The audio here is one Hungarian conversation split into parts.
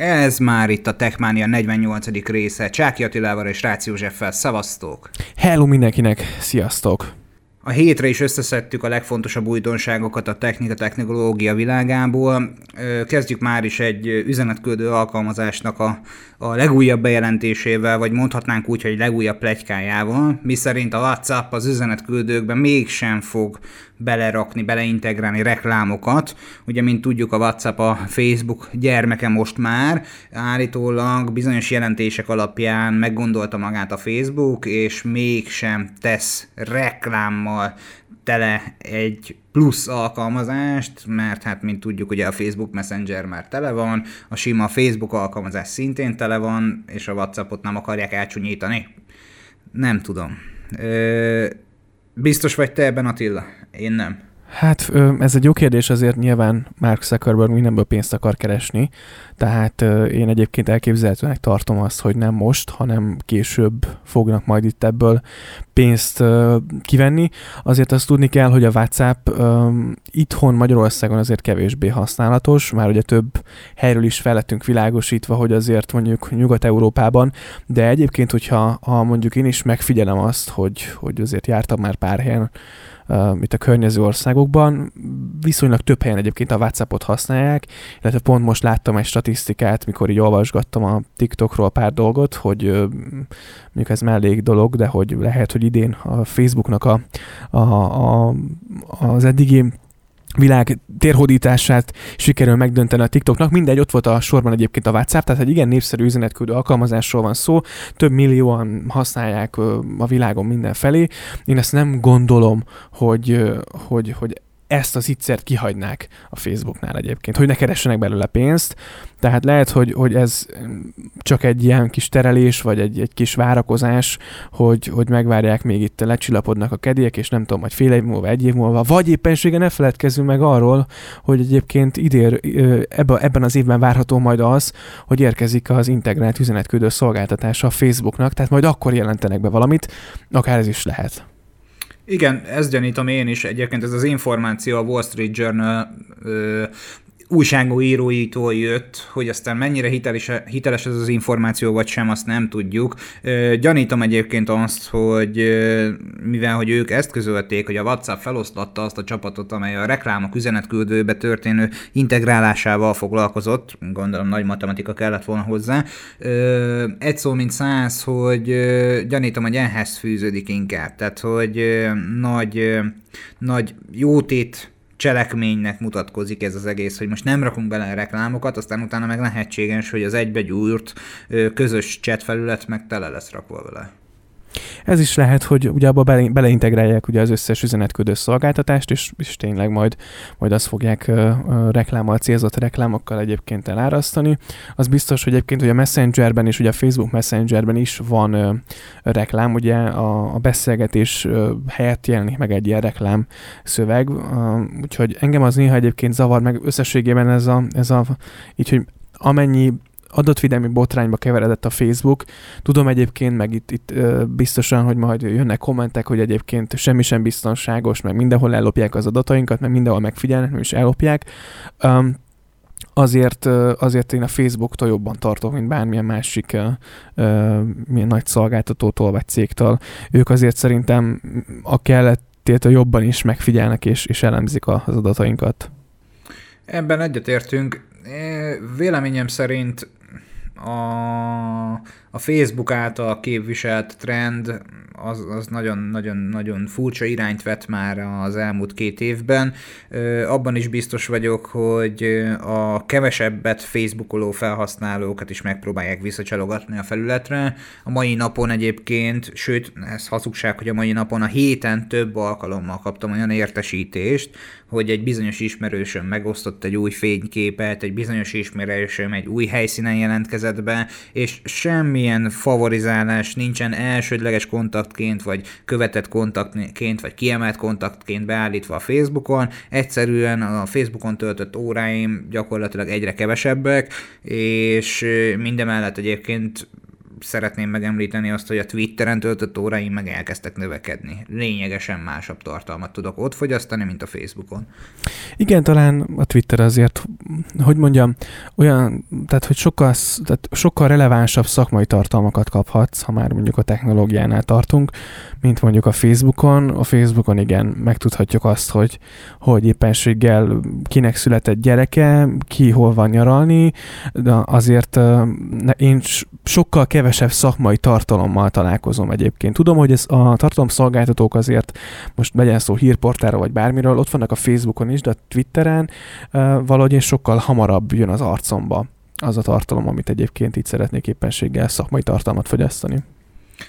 Ez már itt a Techmania 48. része. Csáki Attilával és Rácz Józseffel. Szavaztok! Hello mindenkinek! Sziasztok! A hétre is összeszedtük a legfontosabb újdonságokat a technika-technológia világából. Kezdjük már is egy üzenetküldő alkalmazásnak a, a legújabb bejelentésével, vagy mondhatnánk úgy, hogy legújabb plegykájával, miszerint a WhatsApp az üzenetküldőkben mégsem fog belerakni, beleintegrálni reklámokat. Ugye, mint tudjuk, a WhatsApp a Facebook gyermeke most már, állítólag bizonyos jelentések alapján meggondolta magát a Facebook, és mégsem tesz reklámmal tele egy plusz alkalmazást, mert hát mint tudjuk, ugye a Facebook Messenger már tele van, a sima Facebook alkalmazás szintén tele van, és a WhatsAppot nem akarják elcsúnyítani. Nem tudom. Ö, biztos vagy te ebben, Attila? Én nem. Hát ez egy jó kérdés, azért nyilván Mark Zuckerberg mindenből pénzt akar keresni, tehát én egyébként elképzelhetőnek tartom azt, hogy nem most, hanem később fognak majd itt ebből pénzt kivenni. Azért azt tudni kell, hogy a WhatsApp itthon Magyarországon azért kevésbé használatos, már ugye több helyről is fellettünk világosítva, hogy azért mondjuk Nyugat-Európában, de egyébként, hogyha ha mondjuk én is megfigyelem azt, hogy, hogy azért jártam már pár helyen, itt a környező országokban. Viszonylag több helyen egyébként a WhatsAppot használják, illetve pont most láttam egy statisztikát, mikor így olvasgattam a TikTokról pár dolgot, hogy mondjuk ez mellék dolog, de hogy lehet, hogy idén a Facebooknak a, a, a, az eddigi világ térhódítását sikerül megdönteni a TikToknak. Mindegy, ott volt a sorban egyébként a WhatsApp, tehát egy igen népszerű üzenetküldő alkalmazásról van szó, több millióan használják a világon mindenfelé. Én ezt nem gondolom, hogy, hogy, hogy ezt az ittszert kihagynák a Facebooknál egyébként, hogy ne keressenek belőle pénzt. Tehát lehet, hogy, hogy ez csak egy ilyen kis terelés, vagy egy, egy kis várakozás, hogy, hogy megvárják, még itt lecsillapodnak a kedélyek, és nem tudom, hogy fél év múlva, egy év múlva, vagy éppensége ne feledkezzünk meg arról, hogy egyébként idér, ebben az évben várható majd az, hogy érkezik az integrált üzenetküldő szolgáltatása a Facebooknak, tehát majd akkor jelentenek be valamit, akár ez is lehet. Igen, ezt gyanítom én is. Egyébként ez az információ a Wall Street Journal újságíróitól jött, hogy aztán mennyire hiteles, hiteles ez az információ, vagy sem, azt nem tudjuk. Gyanítom egyébként azt, hogy mivel hogy ők ezt közölték, hogy a WhatsApp feloszlatta azt a csapatot, amely a reklámok üzenetküldőbe történő integrálásával foglalkozott, gondolom nagy matematika kellett volna hozzá, egy szó mint száz, hogy gyanítom, hogy ehhez fűződik inkább, tehát hogy nagy, nagy jótét cselekménynek mutatkozik ez az egész, hogy most nem rakunk bele reklámokat, aztán utána meg lehetséges, hogy az egybegyúrt közös chat felület meg tele lesz rakva vele. Ez is lehet, hogy ugye abba bele, beleintegrálják ugye az összes üzenetküldő szolgáltatást, és, és tényleg majd, majd azt fogják uh, reklámmal, célzott reklámokkal egyébként elárasztani. Az biztos, hogy egyébként hogy a Messengerben és ugye a Facebook Messengerben is van uh, reklám, ugye a, a beszélgetés uh, helyett jelenik meg egy ilyen reklám szöveg, uh, úgyhogy engem az néha egyébként zavar meg összességében ez a, ez a így, hogy amennyi adatvédelmi botrányba keveredett a Facebook. Tudom egyébként, meg itt, itt biztosan, hogy majd jönnek kommentek, hogy egyébként semmi sem biztonságos, meg mindenhol ellopják az adatainkat, meg mindenhol megfigyelnek, és ellopják. Um, azért, azért én a Facebooktól jobban tartok, mint bármilyen másik uh, milyen nagy szolgáltatótól vagy cégtől. Ők azért szerintem a kellettét jobban is megfigyelnek és, és elemzik az adatainkat. Ebben egyetértünk. Véleményem szerint a, a Facebook által képviselt trend az, az nagyon, nagyon, nagyon furcsa irányt vett már az elmúlt két évben. Abban is biztos vagyok, hogy a kevesebbet Facebookoló felhasználókat is megpróbálják visszacsalogatni a felületre. A mai napon egyébként, sőt, ez hazugság, hogy a mai napon a héten több alkalommal kaptam olyan értesítést, hogy egy bizonyos ismerősöm megosztott egy új fényképet, egy bizonyos ismerősöm egy új helyszínen jelentkezett be, és semmilyen favorizálás nincsen elsődleges kontaktként, vagy követett kontaktként, vagy kiemelt kontaktként beállítva a Facebookon. Egyszerűen a Facebookon töltött óráim gyakorlatilag egyre kevesebbek, és mindemellett egyébként szeretném megemlíteni azt, hogy a Twitteren töltött óráim meg elkezdtek növekedni. Lényegesen másabb tartalmat tudok ott fogyasztani, mint a Facebookon. Igen, talán a Twitter azért, hogy mondjam, olyan, tehát hogy sokkal, tehát sokkal relevánsabb szakmai tartalmakat kaphatsz, ha már mondjuk a technológiánál tartunk, mint mondjuk a Facebookon. A Facebookon igen, megtudhatjuk azt, hogy, hogy éppenséggel kinek született gyereke, ki hol van nyaralni, de azért én sokkal kevesebb szakmai tartalommal találkozom egyébként. Tudom, hogy ez a tartalomszolgáltatók azért, most legyen szó hírportára vagy bármiről, ott vannak a Facebookon is, de a Twitteren valahogy én sokkal hamarabb jön az arcomba az a tartalom, amit egyébként itt szeretnék éppenséggel szakmai tartalmat fogyasztani.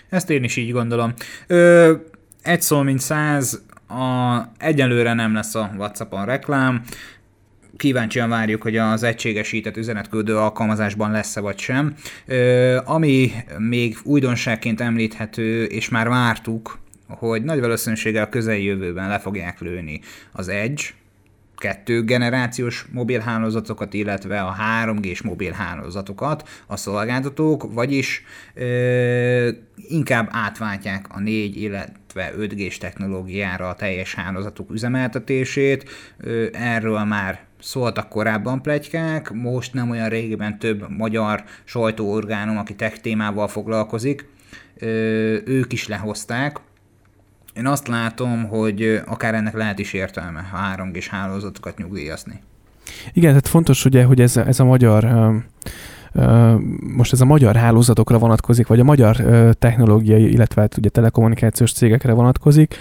Ezt én is így gondolom. Ö, egy szó, mint száz, a, egyelőre nem lesz a WhatsAppon reklám, kíváncsian várjuk, hogy az egységesített üzenetküldő alkalmazásban lesz-e vagy sem. Ami még újdonságként említhető, és már vártuk, hogy nagy valószínűséggel a közeljövőben le fogják lőni az Edge, kettő generációs mobilhálózatokat, illetve a 3G-s mobilhálózatokat a szolgáltatók, vagyis ö, inkább átváltják a 4, illetve 5G-s technológiára a teljes hálózatuk üzemeltetését. Ö, erről már szóltak korábban plegykák, most nem olyan régiben több magyar sajtóorgánum, aki tech témával foglalkozik, ők is lehozták, én azt látom, hogy akár ennek lehet is értelme, ha 3 g hálózatokat nyugdíjazni. Igen, tehát fontos ugye, hogy ez, ez a magyar most ez a magyar hálózatokra vonatkozik, vagy a magyar technológiai, illetve hát ugye telekommunikációs cégekre vonatkozik.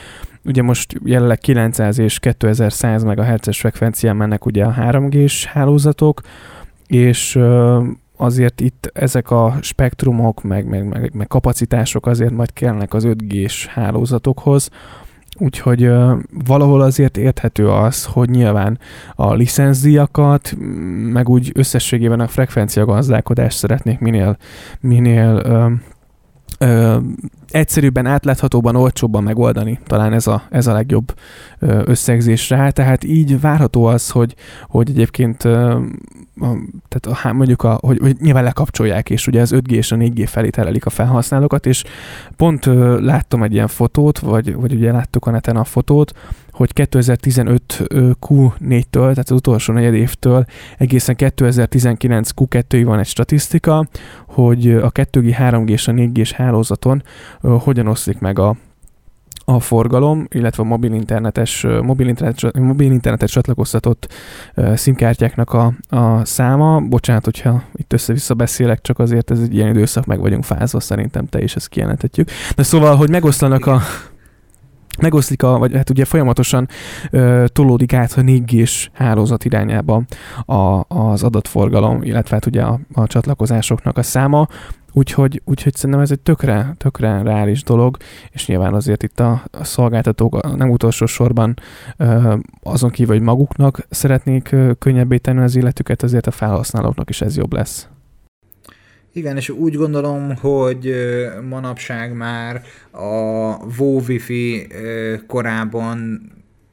Ugye most jelenleg 900 és 2100 MHz-es frekvencián mennek ugye a 3G-s hálózatok, és azért itt ezek a spektrumok, meg, meg, meg, meg kapacitások azért majd kellnek az 5G-s hálózatokhoz, Úgyhogy uh, valahol azért érthető az, hogy nyilván a licenszdíjakat, meg úgy összességében a frekvencia gazdálkodást szeretnék minél, minél uh, ö, egyszerűbben, átláthatóban, olcsóbban megoldani. Talán ez a, ez a legjobb összegzés rá. Tehát így várható az, hogy, hogy egyébként ö, tehát a, mondjuk, a, hogy, hogy nyilván lekapcsolják, és ugye az 5G és a 4G felé terelik a felhasználókat, és pont ö, láttam egy ilyen fotót, vagy, vagy ugye láttuk a neten a fotót, hogy 2015 Q4-től, tehát az utolsó negyed évtől egészen 2019 Q2-ig van egy statisztika, hogy a 2G, 3G és a 4G-s hálózaton hogyan oszlik meg a a forgalom, illetve a mobil internetes, mobil, internet, mobil internetes csatlakoztatott szimkártyáknak a, a száma. Bocsánat, hogyha itt össze-vissza beszélek, csak azért ez egy ilyen időszak, meg vagyunk fázva, szerintem te is ezt kijelentetjük. De szóval, hogy megoszlanak a megoszlik, a, vagy hát ugye folyamatosan ö, tolódik át a 4 hálózat irányába a, az adatforgalom, illetve hát ugye a, a csatlakozásoknak a száma, Úgyhogy, úgyhogy szerintem ez egy tökre, tökre reális dolog, és nyilván azért itt a, a szolgáltatók nem utolsó sorban ö, azon kívül, hogy maguknak szeretnék ö, könnyebbé tenni az életüket, azért a felhasználóknak is ez jobb lesz. Igen, és úgy gondolom, hogy manapság már a WoW Wi-Fi korában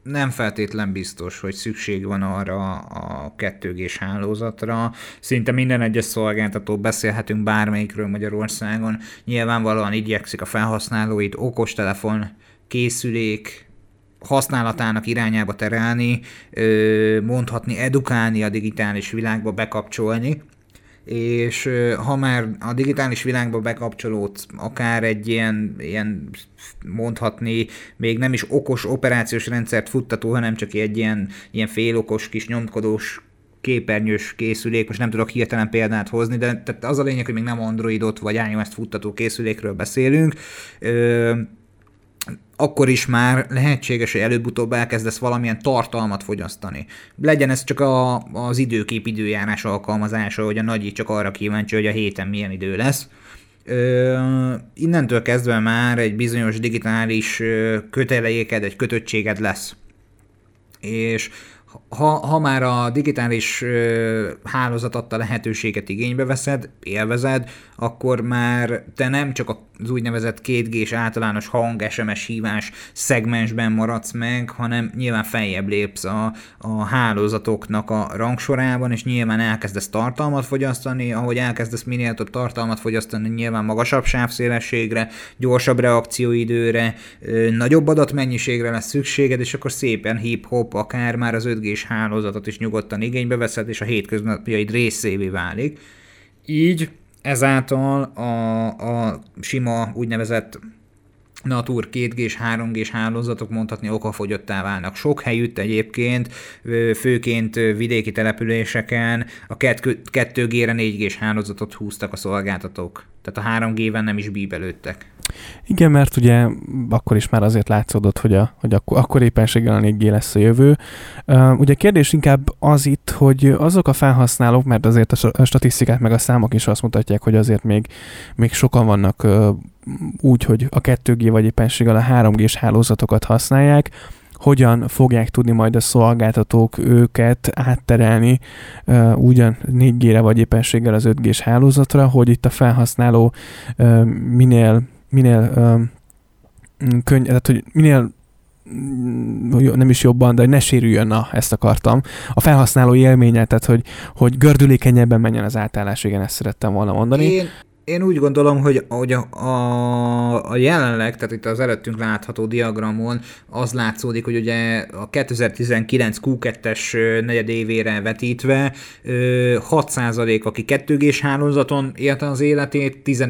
nem feltétlen biztos, hogy szükség van arra a 2G-s hálózatra. Szinte minden egyes szolgáltató beszélhetünk bármelyikről Magyarországon. Nyilvánvalóan igyekszik a felhasználóit okostelefon, készülék, használatának irányába terelni, mondhatni, edukálni a digitális világba, bekapcsolni és ha már a digitális világba bekapcsolódsz, akár egy ilyen, ilyen mondhatni, még nem is okos operációs rendszert futtató, hanem csak egy ilyen, ilyen félokos kis nyomkodós képernyős készülék, most nem tudok hirtelen példát hozni, de tehát az a lényeg, hogy még nem Androidot vagy iOS-t futtató készülékről beszélünk. Ö, akkor is már lehetséges, hogy előbb-utóbb elkezdesz valamilyen tartalmat fogyasztani. Legyen ez csak a, az időkép időjárás alkalmazása, hogy a nagyi csak arra kíváncsi, hogy a héten milyen idő lesz. Ö, innentől kezdve már egy bizonyos digitális kötelejéked, egy kötöttséged lesz. És ha, ha már a digitális ö, hálózat adta lehetőséget igénybe veszed, élvezed, akkor már te nem csak az úgynevezett 2G-s általános hang, SMS hívás szegmensben maradsz meg, hanem nyilván feljebb lépsz a, a hálózatoknak a rangsorában, és nyilván elkezdesz tartalmat fogyasztani, ahogy elkezdesz minél több tartalmat fogyasztani, nyilván magasabb sávszélességre, gyorsabb reakcióidőre, ö, nagyobb adatmennyiségre lesz szükséged, és akkor szépen hip-hop, akár már az 5G-s hálózatot is nyugodtan igénybe veszed, és a hétköznapjaid részévé válik. Így ezáltal a, a sima úgynevezett Natur 2G-s, 3G-s hálózatok mondhatni okafogyottá válnak. Sok helyütt egyébként, főként vidéki településeken a 2G-re, 4G-s hálózatot húztak a szolgáltatók. Tehát a 3G-ben nem is bíbelődtek. Igen, mert ugye akkor is már azért látszódott, hogy, a, hogy akkor, akkor éppenséggel a 4G lesz a jövő. Uh, ugye a kérdés inkább az itt, hogy azok a felhasználók, mert azért a statisztikák meg a számok is azt mutatják, hogy azért még, még sokan vannak uh, úgy, hogy a 2G vagy éppenséggel a 3G-s hálózatokat használják, hogyan fogják tudni majd a szolgáltatók őket átterelni uh, ugyan 4G-re vagy éppenséggel az 5G-s hálózatra, hogy itt a felhasználó uh, minél minél um, könny, tehát hogy minél nem is jobban, de hogy ne sérüljön, na, ezt akartam. A felhasználó élménye, tehát hogy, hogy gördülékenyebben menjen az átállás, igen, ezt szerettem volna mondani. Én, én úgy gondolom, hogy, hogy a, a, a jelenleg, tehát itt az előttünk látható diagramon az látszódik, hogy ugye a 2019 Q2-es negyedévére vetítve 6% aki 2G-s hálózaton élte az életét, 10,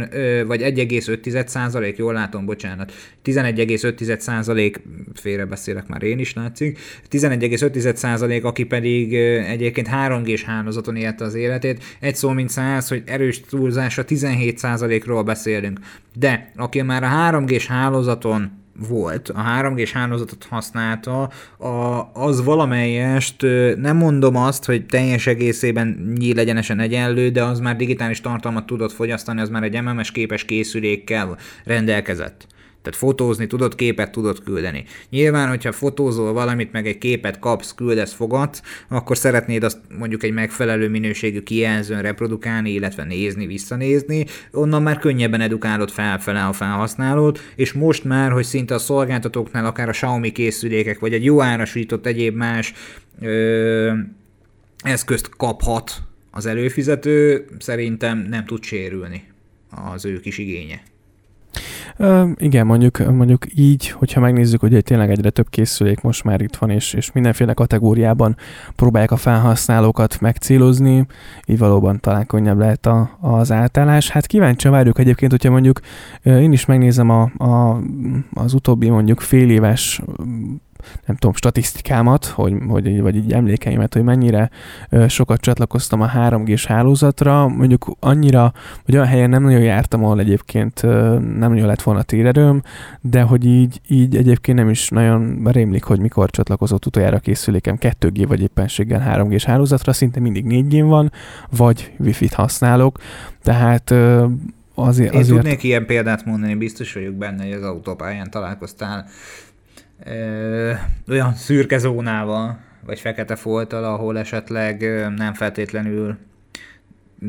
vagy 1,5%, jól látom, bocsánat, 11,5% félrebeszélek már én is látszik, 11,5% aki pedig egyébként 3G-s hálózaton élte az életét, egy szó mint száz, hogy erős túlzása 17 17%-ról beszélünk. De aki már a 3G-s hálózaton volt, a 3G-s hálózatot használta, a, az valamelyest, nem mondom azt, hogy teljes egészében nyílegyenesen egyenlő, de az már digitális tartalmat tudott fogyasztani, az már egy MMS képes készülékkel rendelkezett. Tehát fotózni tudod, képet tudod küldeni. Nyilván, hogyha fotózol valamit, meg egy képet kapsz, küldesz, fogadsz, akkor szeretnéd azt mondjuk egy megfelelő minőségű kijelzőn reprodukálni, illetve nézni, visszanézni, onnan már könnyebben edukálod felfele a felhasználót, és most már, hogy szinte a szolgáltatóknál akár a Xiaomi készülékek, vagy egy jó árasított egyéb más ö, eszközt kaphat az előfizető, szerintem nem tud sérülni az ő kis igénye. Igen, mondjuk, mondjuk így, hogyha megnézzük, hogy tényleg egyre több készülék most már itt van, és, és mindenféle kategóriában próbálják a felhasználókat megcélozni, így valóban talán könnyebb lehet a, az átállás. Hát kíváncsi várjuk egyébként, hogyha mondjuk én is megnézem a, a, az utóbbi mondjuk fél éves nem tudom, statisztikámat, hogy, hogy, vagy így emlékeimet, hogy mennyire sokat csatlakoztam a 3G-s hálózatra, mondjuk annyira, hogy olyan helyen nem nagyon jártam, ahol egyébként nem nagyon lett volna térerőm, de hogy így, így egyébként nem is nagyon rémlik, hogy mikor csatlakozott utoljára készülékem 2G vagy éppenséggel 3G-s hálózatra, szinte mindig 4G van, vagy Wi-Fi-t használok, tehát azért... Én tudnék ilyen példát mondani, biztos vagyok benne, hogy az autópályán találkoztál ö, olyan szürke zónával, vagy fekete folttal, ahol esetleg nem feltétlenül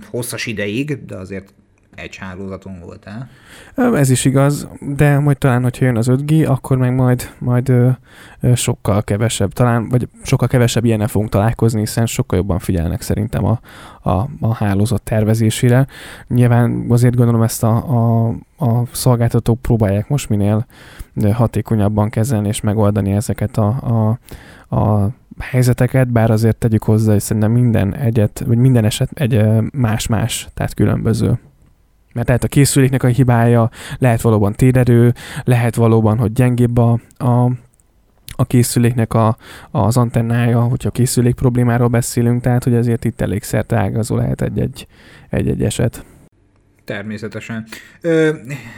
hosszas ideig, de azért egy hálózaton voltál. Ez is igaz, de majd talán, hogyha jön az 5G, akkor meg majd, majd ö, ö, sokkal kevesebb, talán, vagy sokkal kevesebb ilyennel fogunk találkozni, hiszen sokkal jobban figyelnek szerintem a, a, a hálózat tervezésére. Nyilván azért gondolom ezt a, a, a szolgáltatók próbálják most minél hatékonyabban kezelni és megoldani ezeket a, a, a helyzeteket, bár azért tegyük hozzá, hogy szerintem minden egyet, vagy minden eset egy más-más, tehát különböző. Mert lehet a készüléknek a hibája, lehet valóban téderő, lehet valóban, hogy gyengébb a, a, a készüléknek a, az antennája, hogyha készülék problémáról beszélünk, tehát hogy ezért itt elég szerte ágazó lehet egy-egy, egy-egy eset. Természetesen. Ö,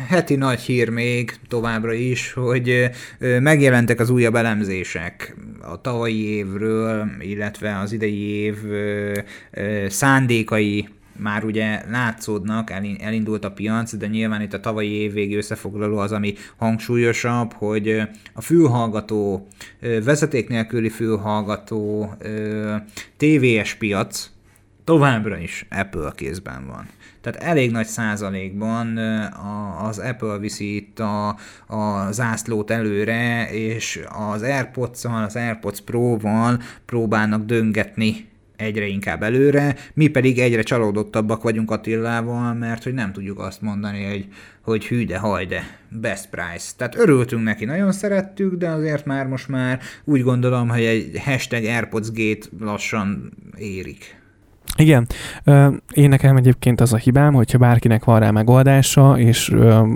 heti nagy hír még továbbra is, hogy ö, megjelentek az újabb elemzések a tavalyi évről, illetve az idei év ö, ö, szándékai már ugye látszódnak, elindult a piac, de nyilván itt a tavalyi évvégi összefoglaló az, ami hangsúlyosabb, hogy a fülhallgató, vezeték nélküli fülhallgató TVS piac továbbra is Apple kézben van. Tehát elég nagy százalékban az Apple viszi itt a, a zászlót előre, és az AirPods-szal, az AirPods Pro-val próbálnak döngetni egyre inkább előre, mi pedig egyre csalódottabbak vagyunk Attillával, mert hogy nem tudjuk azt mondani, hogy, hogy hű de haj de, best price. Tehát örültünk neki, nagyon szerettük, de azért már most már úgy gondolom, hogy egy hashtag AirPods Gate lassan érik. Igen, én nekem egyébként az a hibám, hogyha bárkinek van rá megoldása, és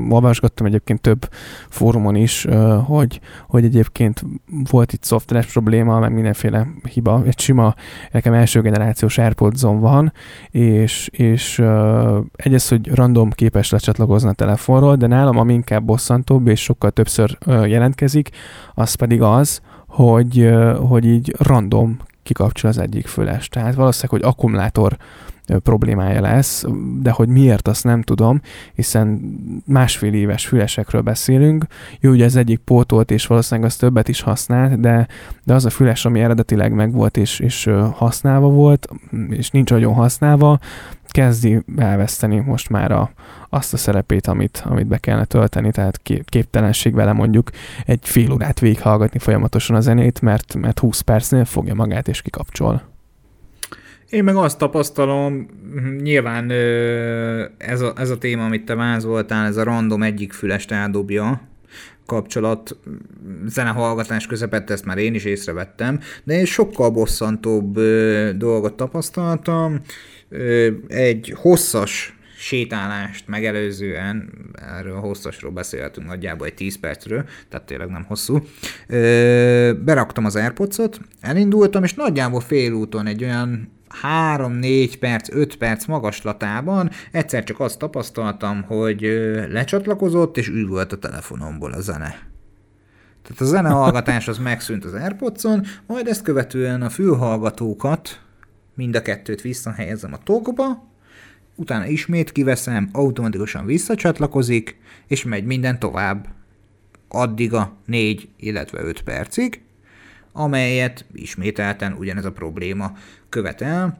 olvasgattam egyébként több fórumon is, hogy, hogy egyébként volt itt szoftveres probléma, meg mindenféle hiba. Egy sima, nekem első generációs airpods van, és, és egyes, hogy random képes lecsatlakozni a telefonról, de nálam ami inkább bosszantóbb, és sokkal többször jelentkezik, az pedig az, hogy, hogy így random kikapcsol az egyik füles. Tehát valószínűleg, hogy akkumulátor problémája lesz, de hogy miért, azt nem tudom, hiszen másfél éves fülesekről beszélünk. Jó, ugye ez egyik pótolt, és valószínűleg az többet is használt, de, de az a füles, ami eredetileg megvolt és, és használva volt, és nincs nagyon használva, kezdi elveszteni most már a, azt a szerepét, amit, amit be kellene tölteni, tehát képtelenség vele mondjuk egy fél órát végighallgatni folyamatosan a zenét, mert, mert 20 percnél fogja magát és kikapcsol. Én meg azt tapasztalom, nyilván ez a, ez a téma, amit te vázoltál, ez a random egyik fülest eldobja, kapcsolat zenehallgatás közepette, ezt már én is észrevettem, de én sokkal bosszantóbb dolgot tapasztaltam. Egy hosszas sétálást megelőzően, erről a hosszasról beszélhetünk nagyjából egy 10 percről, tehát tényleg nem hosszú, beraktam az Airpods-ot, elindultam, és nagyjából félúton egy olyan 3-4 perc, 5 perc magaslatában egyszer csak azt tapasztaltam, hogy lecsatlakozott, és üvölt a telefonomból a zene. Tehát a zenehallgatás az megszűnt az airpods majd ezt követően a fülhallgatókat, mind a kettőt visszahelyezem a tokba, utána ismét kiveszem, automatikusan visszacsatlakozik, és megy minden tovább. Addig a 4, illetve 5 percig, amelyet ismételten ugyanez a probléma követel,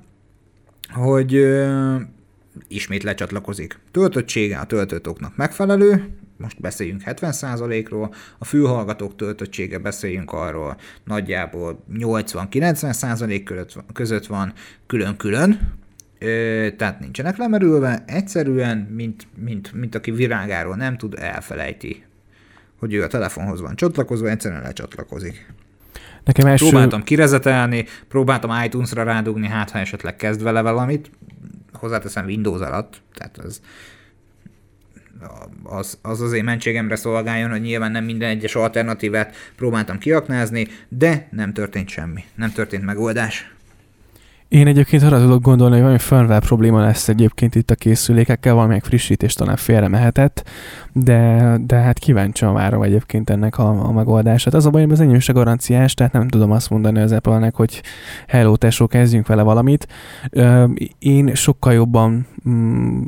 hogy ismét lecsatlakozik. Töltöttsége a töltőtoknak megfelelő, most beszéljünk 70%-ról, a fülhallgatók töltöttsége beszéljünk arról nagyjából 80-90% között van külön-külön, ö, tehát nincsenek lemerülve, egyszerűen, mint, mint, mint aki virágáról nem tud, elfelejti, hogy ő a telefonhoz van csatlakozva, egyszerűen lecsatlakozik. Nekem első... Próbáltam kirezetelni, próbáltam iTunes-ra rádugni, hát ha esetleg kezd vele valamit, hozzáteszem Windows alatt, tehát az, az, az én mentségemre szolgáljon, hogy nyilván nem minden egyes alternatívát próbáltam kiaknázni, de nem történt semmi, nem történt megoldás. Én egyébként arra tudok gondolni, hogy valami firmware probléma lesz egyébként itt a készülékekkel, valamelyik frissítés talán félre mehetett, de, de hát kíváncsian várom egyébként ennek a, a megoldását. Az a baj, hogy az enyém se garanciás, tehát nem tudom azt mondani az Apple-nek, hogy hello tesó, kezdjünk vele valamit. Én sokkal jobban mm,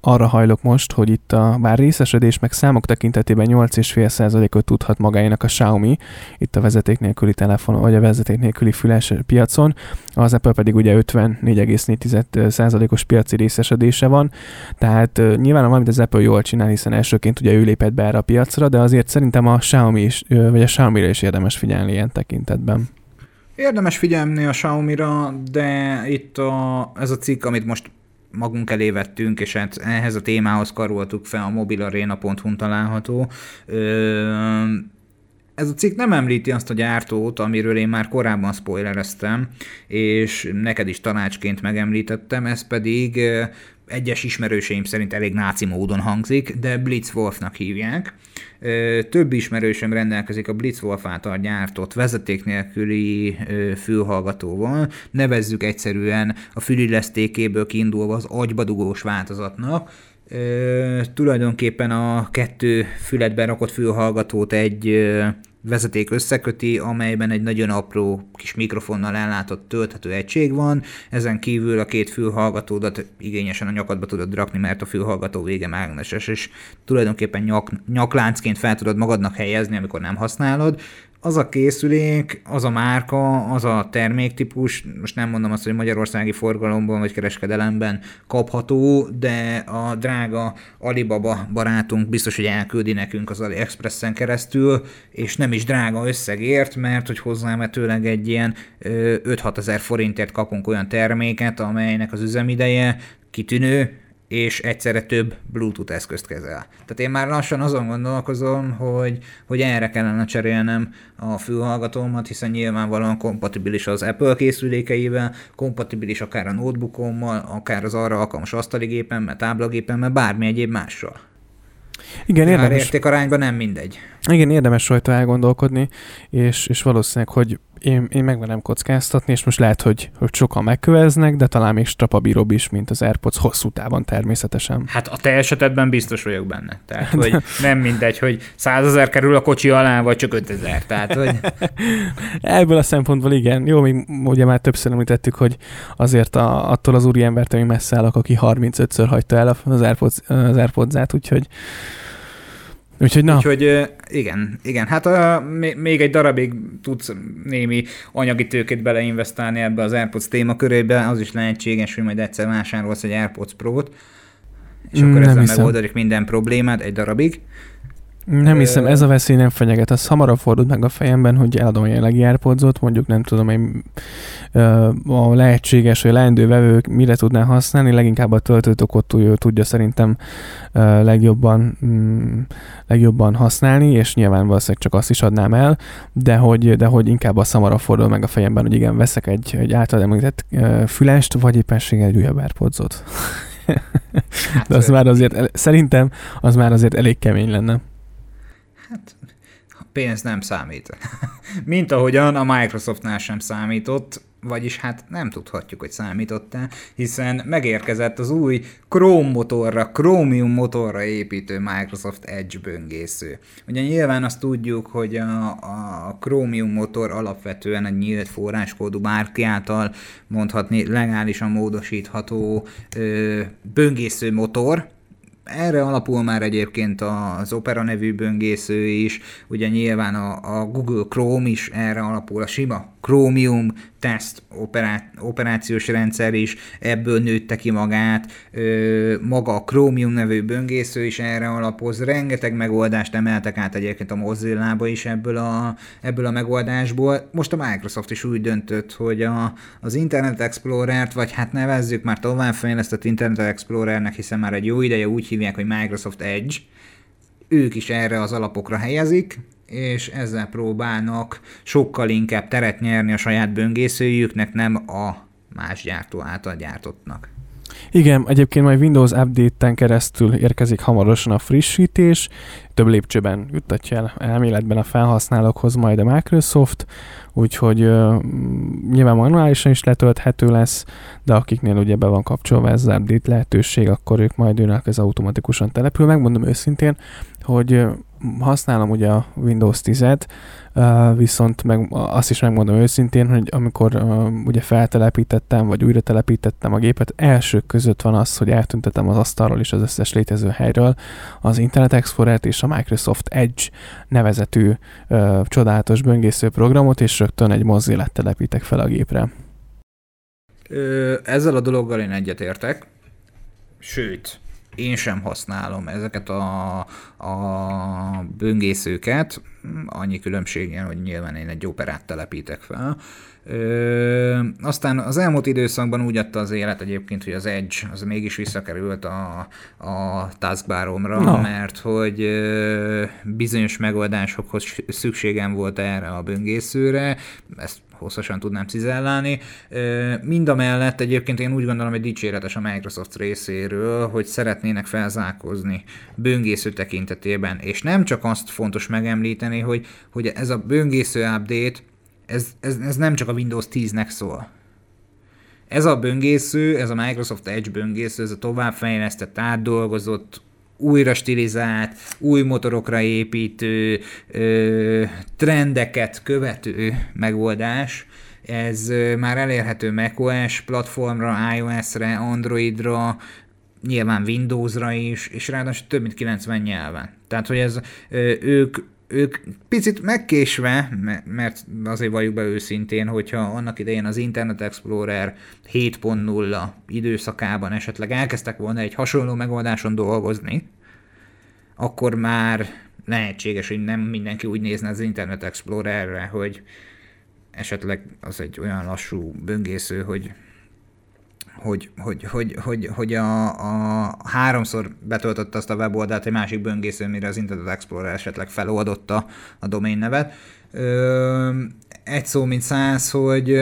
arra hajlok most, hogy itt a bár részesedés meg számok tekintetében 8,5%-ot tudhat magáénak a Xiaomi, itt a vezeték nélküli telefon, vagy a vezeték nélküli füles piacon, az Apple pedig ugye 54,4%-os piaci részesedése van, tehát nyilván valamit az Apple jól csinál, hiszen elsőként ugye ő lépett be erre a piacra, de azért szerintem a Xiaomi is, vagy a Xiaomi-ra is érdemes figyelni ilyen tekintetben. Érdemes figyelni a Xiaomi-ra, de itt a, ez a cikk, amit most magunk elé vettünk, és hát ehhez a témához karoltuk fel, a mobilarena.hu található. Ez a cikk nem említi azt a gyártót, amiről én már korábban spoilereztem, és neked is tanácsként megemlítettem, ez pedig egyes ismerőseim szerint elég náci módon hangzik, de Blitzwolfnak hívják. Több ismerősöm rendelkezik a Blitzwolf által gyártott vezeték nélküli fülhallgatóval, nevezzük egyszerűen a fülillesztékéből kiindulva az agybadugós változatnak, Ö, tulajdonképpen a kettő füledben rakott fülhallgatót egy ö, vezeték összeköti, amelyben egy nagyon apró kis mikrofonnal ellátott tölthető egység van, ezen kívül a két fülhallgatódat igényesen a nyakadba tudod rakni, mert a fülhallgató vége mágneses, és tulajdonképpen nyak, nyakláncként fel tudod magadnak helyezni, amikor nem használod, az a készülék, az a márka, az a terméktípus, most nem mondom azt, hogy magyarországi forgalomban vagy kereskedelemben kapható, de a drága Alibaba barátunk biztos, hogy elküldi nekünk az AliExpressen keresztül, és nem is drága összegért, mert hogy hozzámetőleg egy ilyen 5-6 ezer forintért kapunk olyan terméket, amelynek az üzemideje kitűnő, és egyszerre több Bluetooth eszközt kezel. Tehát én már lassan azon gondolkozom, hogy, hogy erre kellene cserélnem a fülhallgatómat, hiszen nyilvánvalóan kompatibilis az Apple készülékeivel, kompatibilis akár a notebookommal, akár az arra alkalmas asztaligépemmel, táblagépemmel, bármi egyéb mással. Igen, érdemes. Értékarányban nem mindegy. Igen, érdemes rajta elgondolkodni, és, és valószínűleg, hogy én, én megmerem kockáztatni, és most lehet, hogy, hogy sokan megköveznek, de talán még strapabíróbb is, mint az AirPods hosszú távon természetesen. Hát a te esetedben biztos vagyok benne. Tehát, hogy nem mindegy, hogy százezer kerül a kocsi alá, vagy csak 5000. Tehát, hogy... Ebből a szempontból igen. Jó, még ugye már többször említettük, hogy azért a, attól az úri embert, ami messze állok, aki 35-ször hagyta el az AirPods, az AirPods-át, úgyhogy Úgyhogy na. Úgyhogy igen, igen. Hát a, még egy darabig tudsz némi anyagi tőkét beleinvestálni ebbe az AirPods témakörébe, az is lehetséges, hogy majd egyszer vásárolsz egy AirPods Pro-t, és akkor ezzel megoldodik minden problémát egy darabig. Nem hiszem, ez a veszély nem fenyeget. Az hamarabb fordult meg a fejemben, hogy eladom a jelenlegi airpods mondjuk nem tudom, én a lehetséges, vagy a leendő vevők mire tudná használni, leginkább a töltőtokot tudja szerintem legjobban, mm, legjobban használni, és nyilván valószínűleg csak azt is adnám el, de hogy, de hogy inkább a hamarabb fordul meg a fejemben, hogy igen, veszek egy, egy által említett fülest, vagy éppenséggel egy újabb airpods Hát, de az már azért, szerintem az már azért elég kemény lenne. Hát a pénz nem számít. Mint ahogyan a Microsoftnál sem számított, vagyis hát nem tudhatjuk, hogy számított-e, hiszen megérkezett az új Chrome motorra, Chromium motorra építő Microsoft Edge böngésző. Ugye nyilván azt tudjuk, hogy a, a Chromium motor alapvetően egy nyílt forráskódú bárki által mondhatni legálisan módosítható ö, böngésző motor, erre alapul már egyébként az Opera nevű böngésző is, ugye nyilván a, a Google Chrome is erre alapul, a sima Chromium test operá- operációs rendszer is ebből nőtte ki magát, ö, maga a Chromium nevű böngésző is erre alapoz, rengeteg megoldást emeltek át egyébként a Mozilla-ba is ebből a, ebből a megoldásból. Most a Microsoft is úgy döntött, hogy a, az Internet Explorer-t, vagy hát nevezzük már továbbfejlesztett Internet Explorernek, hiszen már egy jó ideje úgy hívják, hogy Microsoft Edge, ők is erre az alapokra helyezik, és ezzel próbálnak sokkal inkább teret nyerni a saját böngészőjüknek, nem a más gyártó által gyártottnak. Igen, egyébként majd Windows Update-en keresztül érkezik hamarosan a frissítés, több lépcsőben juttatja el elméletben a felhasználókhoz majd a Microsoft, úgyhogy uh, nyilván manuálisan is letölthető lesz, de akiknél ugye be van kapcsolva ez az update lehetőség, akkor ők majd jönnek ez automatikusan települ. Megmondom őszintén, hogy használom ugye a Windows 10-et, viszont meg azt is megmondom őszintén, hogy amikor ugye feltelepítettem, vagy újra telepítettem a gépet, elsők között van az, hogy eltüntetem az asztalról és az összes létező helyről az Internet Explorer-t és a Microsoft Edge nevezetű csodálatos böngésző programot, és rögtön egy mozilla telepítek fel a gépre. Ezzel a dologgal én egyetértek, sőt, én sem használom ezeket a, a böngészőket, annyi különbségen, hogy nyilván én egy operát telepítek fel. Ö, aztán az elmúlt időszakban úgy adta az élet egyébként, hogy az Edge az mégis visszakerült a, a taskbaromra, no. mert hogy ö, bizonyos megoldásokhoz szükségem volt erre a böngészőre, ezt hosszasan tudnám cizellálni. Mind a mellett egyébként én úgy gondolom, hogy dicséretes a Microsoft részéről, hogy szeretnének felzárkózni böngésző tekintetében, és nem csak azt fontos megemlíteni, hogy, hogy ez a böngésző update, ez, ez, ez nem csak a Windows 10-nek szól. ez a böngésző, ez a Microsoft Edge böngésző, ez a továbbfejlesztett, átdolgozott, újra stilizált, új motorokra építő, ö, trendeket követő megoldás, ez már elérhető macOS platformra, iOS-re, Androidra, nyilván Windowsra is, és ráadásul több mint 90 nyelven. Tehát, hogy ez ők ők picit megkésve, mert azért valljuk be őszintén, hogyha annak idején az Internet Explorer 7.0 időszakában esetleg elkezdtek volna egy hasonló megoldáson dolgozni, akkor már lehetséges, hogy nem mindenki úgy nézne az Internet Explorerre, hogy esetleg az egy olyan lassú böngésző, hogy hogy, hogy, hogy, hogy, hogy a, a háromszor betöltötte azt a weboldalt egy másik böngésző, mire az Internet Explorer esetleg feloldotta a domain nevet. Ö, egy szó, mint száz, hogy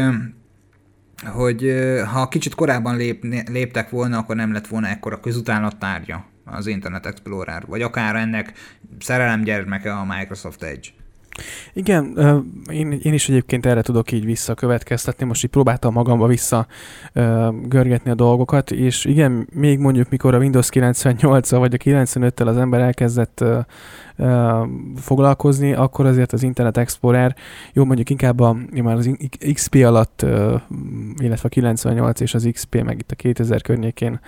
hogy ha kicsit korábban lép, léptek volna, akkor nem lett volna ekkora közutálat tárgya az Internet Explorer, vagy akár ennek szerelemgyermeke a Microsoft Edge. Igen, én, én is egyébként erre tudok így visszakövetkeztetni, most így próbáltam magamba vissza görgetni a dolgokat, és igen, még mondjuk mikor a Windows 98 vagy a 95-tel az ember elkezdett foglalkozni, akkor azért az Internet Explorer, jó mondjuk inkább a, már az XP alatt, illetve a 98 és az XP, meg itt a 2000 környékén,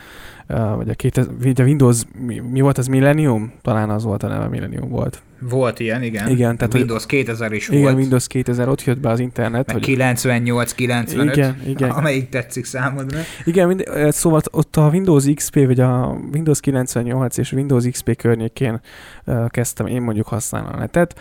vagy a, 2000, a Windows, mi, mi volt az Millennium? Talán az volt a neve, Millennium volt. Volt ilyen, igen. igen tehát Windows 2000 is igen, volt. Igen, Windows 2000, ott jött be az internet. Meg hogy... 98, 95, igen, igen. amelyik tetszik számodra. Igen, mind, szóval ott a Windows XP, vagy a Windows 98 és Windows XP környékén uh, kezdtem én mondjuk használni a netet,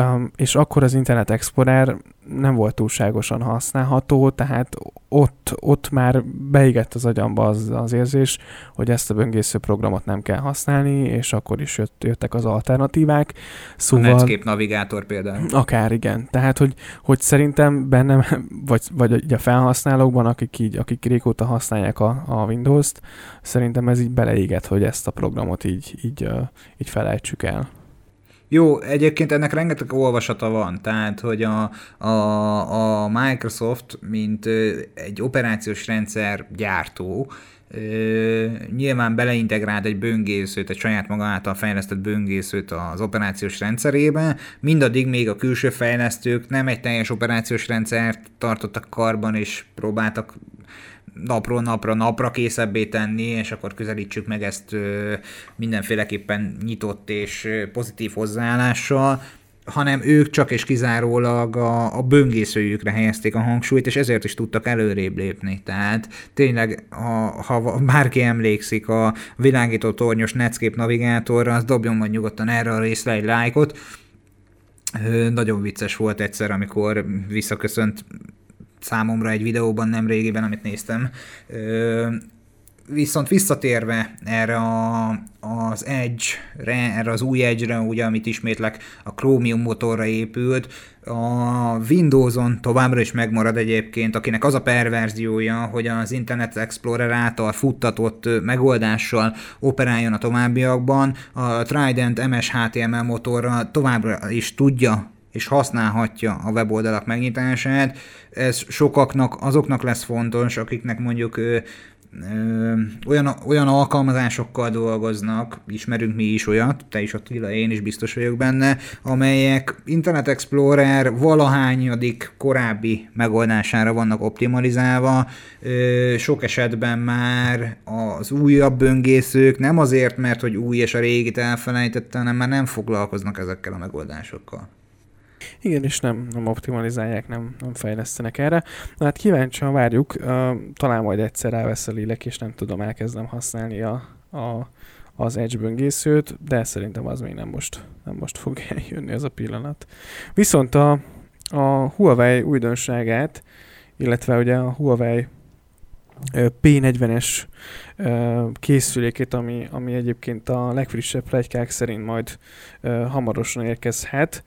Um, és akkor az Internet Explorer nem volt túlságosan használható, tehát ott, ott már beégett az agyamba az, az érzés, hogy ezt a böngésző programot nem kell használni, és akkor is jött, jöttek az alternatívák. Szóval, a Netscape navigátor például. Akár igen. Tehát, hogy, hogy szerintem bennem, vagy, vagy a felhasználókban, akik így, akik régóta használják a, a Windows-t, szerintem ez így beleégett, hogy ezt a programot így, így, így felejtsük el. Jó, egyébként ennek rengeteg olvasata van, tehát hogy a, a, a Microsoft, mint egy operációs rendszer gyártó, nyilván beleintegrált egy böngészőt, egy saját maga által fejlesztett böngészőt az operációs rendszerébe, mindaddig még a külső fejlesztők nem egy teljes operációs rendszert tartottak karban, és próbáltak napról napra, napra készebbé tenni, és akkor közelítsük meg ezt mindenféleképpen nyitott és pozitív hozzáállással, hanem ők csak és kizárólag a, a böngészőjükre helyezték a hangsúlyt, és ezért is tudtak előrébb lépni. Tehát tényleg, ha, ha bárki emlékszik a világító tornyos Netscape navigátorra, az dobjon majd nyugodtan erre a részre egy lájkot. Nagyon vicces volt egyszer, amikor visszaköszönt számomra egy videóban nem régiben, amit néztem. Viszont visszatérve erre a, az Edge-re, erre az új Edge-re, ugye, amit ismétlek a Chromium motorra épült, a Windows-on továbbra is megmarad egyébként, akinek az a perverziója, hogy az Internet Explorer által futtatott megoldással operáljon a továbbiakban, a Trident MS HTML motorra továbbra is tudja és használhatja a weboldalak megnyitását. Ez sokaknak, azoknak lesz fontos, akiknek mondjuk ö, ö, olyan, olyan alkalmazásokkal dolgoznak, ismerünk mi is olyat, te is Attila, én is biztos vagyok benne, amelyek Internet Explorer valahányadik korábbi megoldására vannak optimalizálva. Ö, sok esetben már az újabb böngészők nem azért, mert hogy új és a régit elfelejtette, hanem már nem foglalkoznak ezekkel a megoldásokkal. Igen, és nem, nem optimalizálják, nem, nem fejlesztenek erre. Na hát kíváncsian várjuk, talán majd egyszer elvesz a lélek, és nem tudom, elkezdem használni a, a, az Edge böngészőt, de szerintem az még nem most, nem most fog eljönni ez a pillanat. Viszont a, a Huawei újdonságát, illetve ugye a Huawei P40-es készülékét, ami, ami egyébként a legfrissebb plegykák szerint majd hamarosan érkezhet.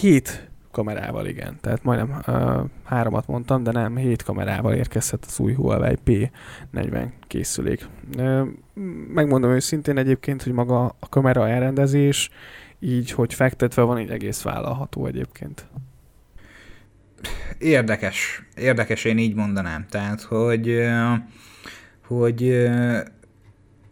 Hét kamerával, igen. Tehát majdnem uh, háromat mondtam, de nem, hét kamerával érkezhet az új Huawei P40 készülék. Uh, megmondom őszintén egyébként, hogy maga a kamera elrendezés így, hogy fektetve van, így egész vállalható egyébként. érdekes, érdekes én így mondanám. Tehát, hogy, hogy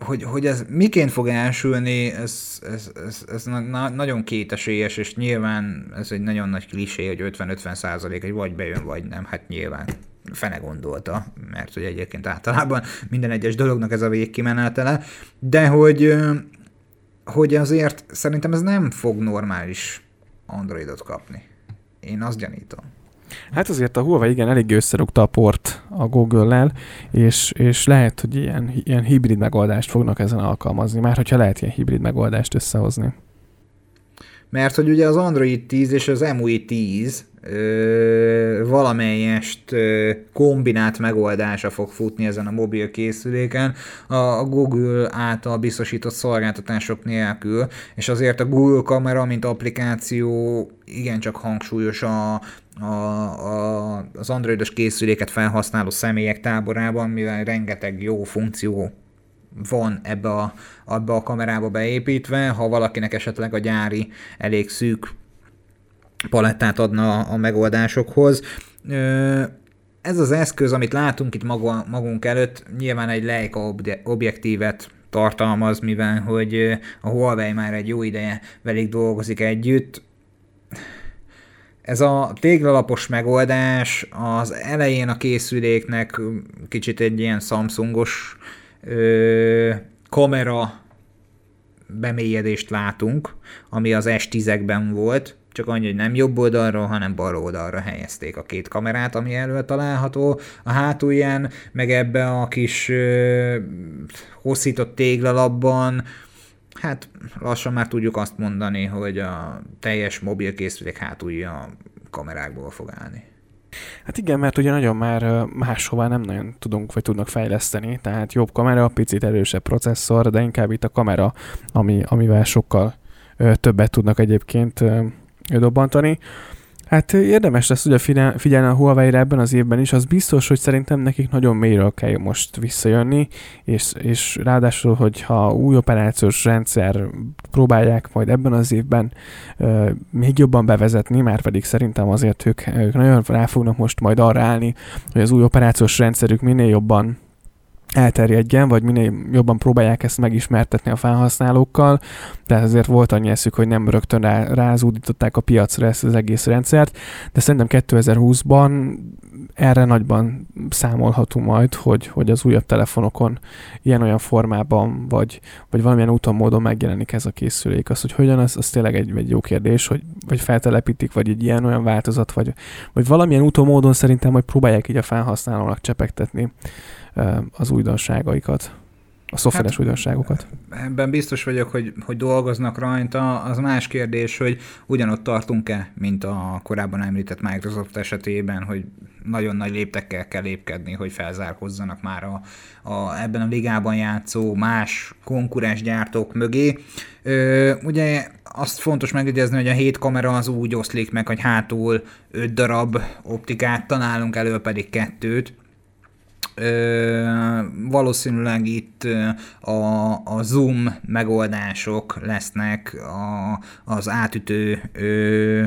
hogy, hogy ez miként fog elsülni, ez, ez, ez, ez na, nagyon kétesélyes, és nyilván ez egy nagyon nagy klisé, hogy 50-50 százalék, hogy vagy bejön, vagy nem, hát nyilván fene gondolta, mert hogy egyébként általában minden egyes dolognak ez a végkimenetele, de hogy, hogy azért szerintem ez nem fog normális Androidot kapni. Én azt gyanítom. Hát azért a Huawei igen eléggé összerúgta a port a Google-lel, és, és lehet, hogy ilyen, ilyen hibrid megoldást fognak ezen alkalmazni, már hogyha lehet ilyen hibrid megoldást összehozni. Mert hogy ugye az Android 10 és az MUI 10 ö, valamelyest ö, kombinált megoldása fog futni ezen a mobil készüléken a Google által biztosított szolgáltatások nélkül, és azért a Google kamera, mint applikáció igencsak hangsúlyos a, a, a, az androidos készüléket felhasználó személyek táborában, mivel rengeteg jó funkció van ebbe a, ebbe a kamerába beépítve, ha valakinek esetleg a gyári elég szűk palettát adna a megoldásokhoz. Ez az eszköz, amit látunk itt maga, magunk előtt, nyilván egy Leica objektívet tartalmaz, mivel hogy a Huawei már egy jó ideje velük dolgozik együtt. Ez a téglalapos megoldás az elején a készüléknek kicsit egy ilyen Samsungos ö, kamera bemélyedést látunk, ami az S10-ekben volt, csak annyi, hogy nem jobb oldalról, hanem bal oldalra helyezték a két kamerát, ami elő található. A hátulján, meg ebbe a kis ö, hosszított téglalapban, hát lassan már tudjuk azt mondani, hogy a teljes mobilkészülék hátulja kamerákból fog állni. Hát igen, mert ugye nagyon már máshová nem nagyon tudunk vagy tudnak fejleszteni, tehát jobb kamera, picit erősebb processzor, de inkább itt a kamera, ami, amivel sokkal többet tudnak egyébként dobbantani. Hát érdemes lesz ugye figyelni a huawei ebben az évben is, az biztos, hogy szerintem nekik nagyon mélyről kell most visszajönni, és, és ráadásul, hogyha új operációs rendszer próbálják majd ebben az évben uh, még jobban bevezetni, már pedig szerintem azért ők, ők nagyon rá fognak most majd arra állni, hogy az új operációs rendszerük minél jobban elterjedjen, vagy minél jobban próbálják ezt megismertetni a felhasználókkal, de azért volt annyi eszük, hogy nem rögtön rá, rázúdították a piacra ezt az egész rendszert, de szerintem 2020-ban erre nagyban számolhatunk majd, hogy, hogy az újabb telefonokon ilyen-olyan formában, vagy, vagy valamilyen úton, módon megjelenik ez a készülék. Az, hogy hogyan, az, az tényleg egy, egy jó kérdés, hogy vagy feltelepítik, vagy egy ilyen-olyan változat, vagy, vagy valamilyen úton, módon szerintem majd próbálják így a felhasználónak csepegtetni az újdonságaikat, a szoftveres hát, újdonságokat. Ebben biztos vagyok, hogy, hogy dolgoznak rajta. Az más kérdés, hogy ugyanott tartunk-e, mint a korábban említett Microsoft esetében, hogy nagyon nagy léptekkel kell lépkedni, hogy felzárkozzanak már a, a, ebben a ligában játszó más konkurens gyártók mögé. Ö, ugye azt fontos megjegyezni, hogy a hét kamera az úgy oszlik meg, hogy hátul 5 darab optikát, találunk elő pedig kettőt, Valószínűleg itt a, a zoom megoldások lesznek a, az átütő ö,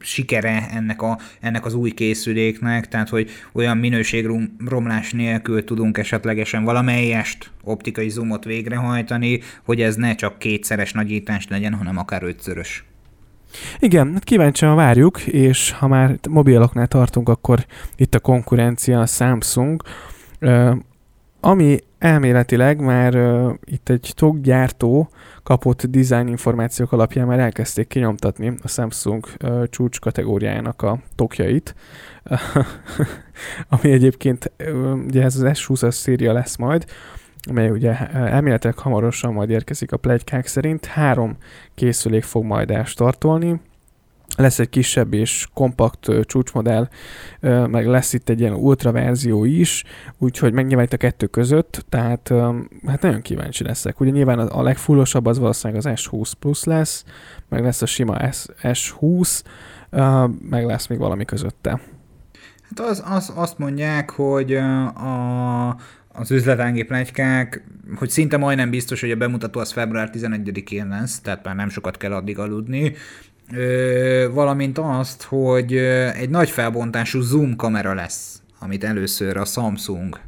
sikere ennek, a, ennek az új készüléknek, tehát hogy olyan minőségromlás nélkül tudunk esetlegesen valamelyest optikai zoomot végrehajtani, hogy ez ne csak kétszeres nagyítás legyen, hanem akár ötszörös. Igen, hát kíváncsian várjuk, és ha már mobiloknál tartunk, akkor itt a konkurencia a Samsung, ami elméletileg már itt egy tokgyártó kapott design információk alapján már elkezdték kinyomtatni a Samsung csúcs kategóriájának a tokjait, ami egyébként ugye ez az S20-as széria lesz majd, amely ugye elméletileg hamarosan majd érkezik a plegykák szerint. Három készülék fog majd elstartolni, lesz egy kisebb és kompakt csúcsmodell, meg lesz itt egy ilyen ultra verzió is, úgyhogy megnyilván a kettő között, tehát hát nagyon kíváncsi leszek. Ugye nyilván a legfullosabb az valószínűleg az S20 Plus lesz, meg lesz a sima S, S20, meg lesz még valami közötte. Hát az, az, azt mondják, hogy a, az üzletági plegykák, hogy szinte majdnem biztos, hogy a bemutató az február 11-én lesz, tehát már nem sokat kell addig aludni, valamint azt, hogy egy nagy felbontású zoom kamera lesz, amit először a Samsung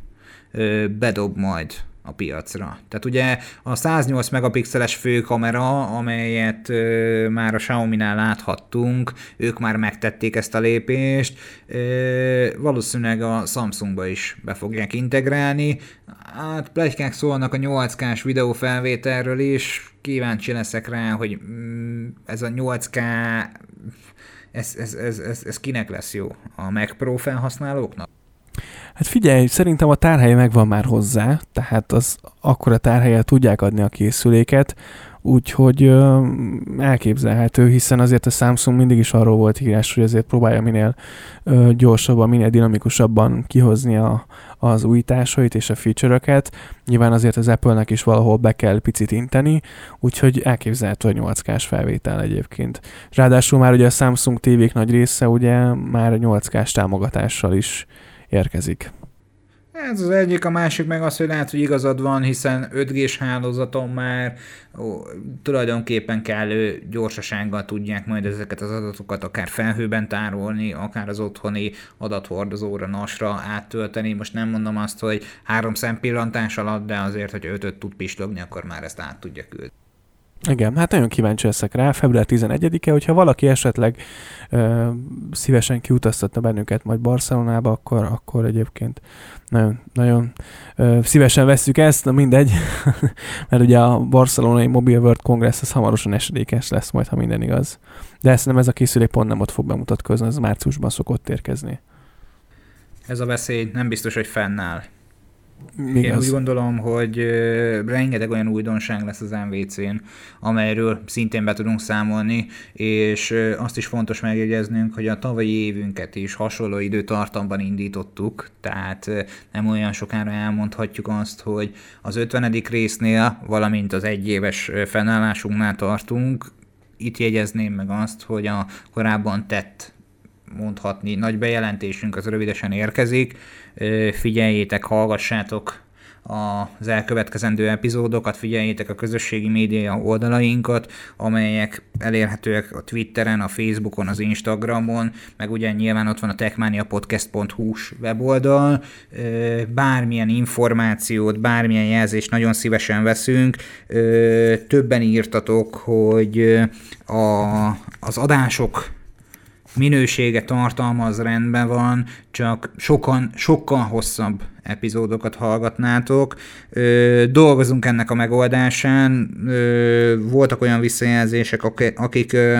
bedob majd a piacra. Tehát ugye a 108 megapixeles főkamera, amelyet ö, már a Xiaomi-nál láthattunk, ők már megtették ezt a lépést, ö, valószínűleg a Samsungba is be fogják integrálni. Hát plegykák szólnak a 8K-s videófelvételről is, kíváncsi leszek rá, hogy mm, ez a 8K ez, ez, ez, ez, ez kinek lesz jó? A Mac Pro felhasználóknak? Hát figyelj, szerintem a tárhelye megvan már hozzá, tehát az akkora tárhelye tudják adni a készüléket, úgyhogy ö, elképzelhető, hiszen azért a Samsung mindig is arról volt írás, hogy azért próbálja minél ö, gyorsabban, minél dinamikusabban kihozni a, az újításait és a feature-öket. Nyilván azért az Apple-nek is valahol be kell picit inteni, úgyhogy elképzelhető, hogy 8K-s felvétel egyébként. Ráadásul már ugye a Samsung TV-k nagy része ugye már 8K-s támogatással is érkezik. Ez az egyik, a másik meg az, hogy lehet, hogy igazad van, hiszen 5G-s hálózaton már ó, tulajdonképpen kellő gyorsasággal tudják majd ezeket az adatokat akár felhőben tárolni, akár az otthoni adathordozóra, nasra áttölteni. Most nem mondom azt, hogy három szempillantás alatt, de azért, hogy ötöt tud pislogni, akkor már ezt át tudja küldeni. Igen, hát nagyon kíváncsi leszek rá, február 11-e, hogyha valaki esetleg ö, szívesen kiutaztatna bennünket majd Barcelonába, akkor, akkor egyébként nagyon, nagyon ö, szívesen vesszük ezt, na mindegy, mert ugye a barcelonai Mobile World Congress az hamarosan esedékes lesz majd, ha minden igaz. De ezt nem ez a készülék pont nem ott fog bemutatkozni, ez márciusban szokott érkezni. Ez a veszély nem biztos, hogy fennáll. Igaz. Én úgy gondolom, hogy rengeteg olyan újdonság lesz az MVC-n, amelyről szintén be tudunk számolni, és azt is fontos megjegyeznünk, hogy a tavalyi évünket is hasonló időtartamban indítottuk, tehát nem olyan sokára elmondhatjuk azt, hogy az 50. résznél, valamint az egyéves fennállásunknál tartunk, itt jegyezném meg azt, hogy a korábban tett mondhatni. Nagy bejelentésünk az rövidesen érkezik. Figyeljétek, hallgassátok az elkövetkezendő epizódokat, figyeljétek a közösségi média oldalainkat, amelyek elérhetőek a Twitteren, a Facebookon, az Instagramon, meg ugye nyilván ott van a techmaniapodcast.hu weboldal. Bármilyen információt, bármilyen jelzést nagyon szívesen veszünk. Többen írtatok, hogy a, az adások minősége tartalmaz, rendben van, csak sokan, sokkal hosszabb epizódokat hallgatnátok. Ö, dolgozunk ennek a megoldásán. Ö, voltak olyan visszajelzések, akik ö,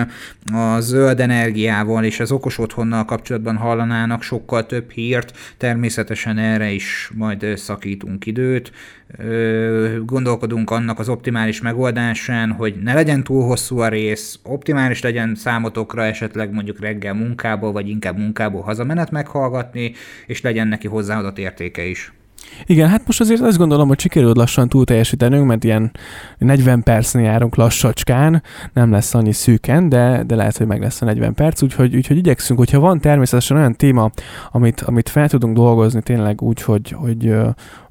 a zöld energiával és az okos otthonnal kapcsolatban hallanának sokkal több hírt. Természetesen erre is majd szakítunk időt. Ö, gondolkodunk annak az optimális megoldásán, hogy ne legyen túl hosszú a rész, optimális legyen számotokra esetleg mondjuk reggel munkából, vagy inkább munkából hazamenet meghallgatni, és legyen neki hozzáadott értéke is. Igen, hát most azért azt gondolom, hogy sikerült lassan túl teljesítenünk, mert ilyen 40 percnél járunk lassacskán, nem lesz annyi szűken, de, de lehet, hogy meg lesz a 40 perc, úgyhogy, úgyhogy igyekszünk, hogyha van természetesen olyan téma, amit, amit fel tudunk dolgozni tényleg úgy, hogy, hogy,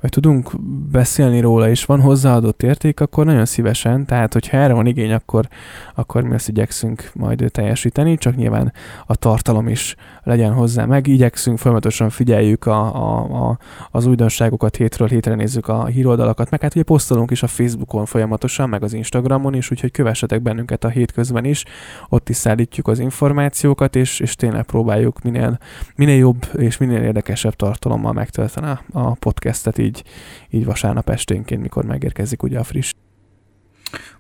hogy tudunk beszélni róla, és van hozzáadott érték, akkor nagyon szívesen, tehát hogyha erre van igény, akkor, akkor mi azt igyekszünk majd teljesíteni, csak nyilván a tartalom is legyen hozzá. Meg, igyekszünk, folyamatosan figyeljük a, a, a, az újdonságokat, hétről hétre nézzük a híroldalakat, meg hát ugye posztolunk is a Facebookon folyamatosan, meg az Instagramon is, úgyhogy kövessetek bennünket a hétközben is, ott is szállítjuk az információkat, és, és tényleg próbáljuk minél, minél jobb és minél érdekesebb tartalommal megtölteni a, podcastet így így, vasárnap esténként, mikor megérkezik ugye a friss.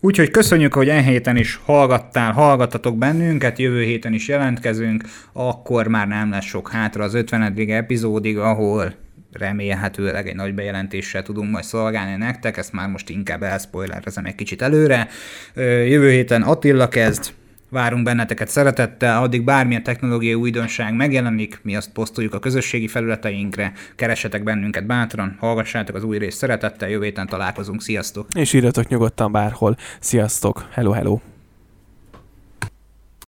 Úgyhogy köszönjük, hogy e héten is hallgattál, hallgattatok bennünket, jövő héten is jelentkezünk, akkor már nem lesz sok hátra az 50. epizódig, ahol remélhetőleg egy nagy bejelentéssel tudunk majd szolgálni nektek, ezt már most inkább elspoilerezem egy kicsit előre. Jövő héten Attila kezd, Várunk benneteket szeretettel, addig bármilyen technológiai újdonság megjelenik, mi azt posztoljuk a közösségi felületeinkre, keressetek bennünket bátran, hallgassátok az új részt szeretettel, jövő héten találkozunk, sziasztok! És írjatok nyugodtan bárhol, sziasztok, hello, hello!